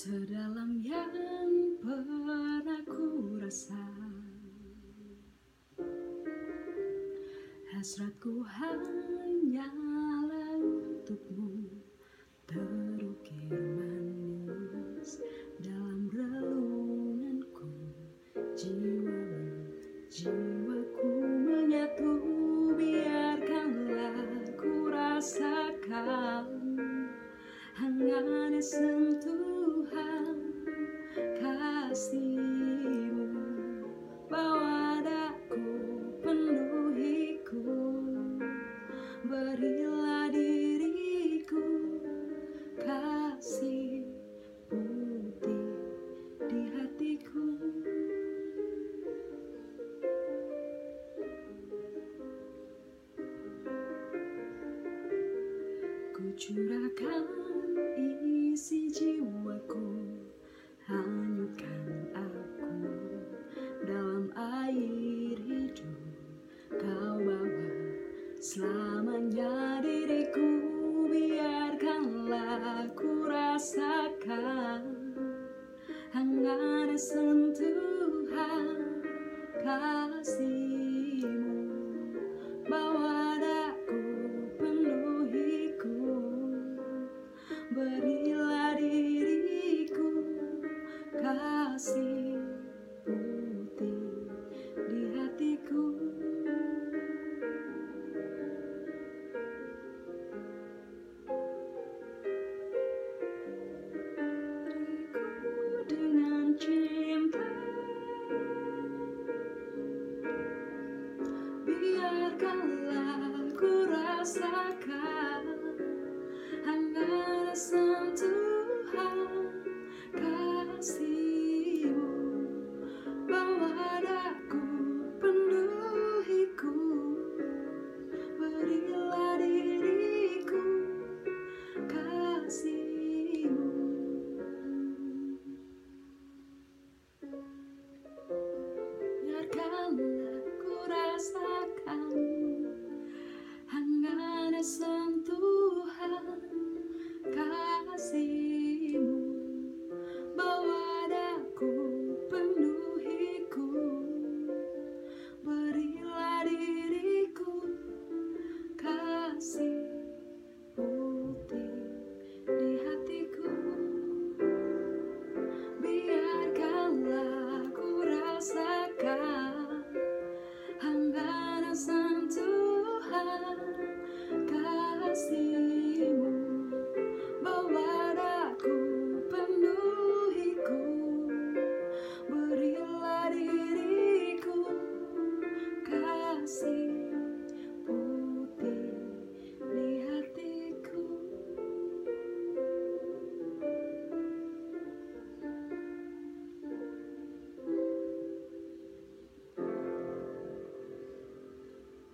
terdalam yang pernah ku rasa hasratku hanyalah untukmu. curahkan isi jiwaku hanyutkan aku dalam air hidup kau bawa selamanya. знаю.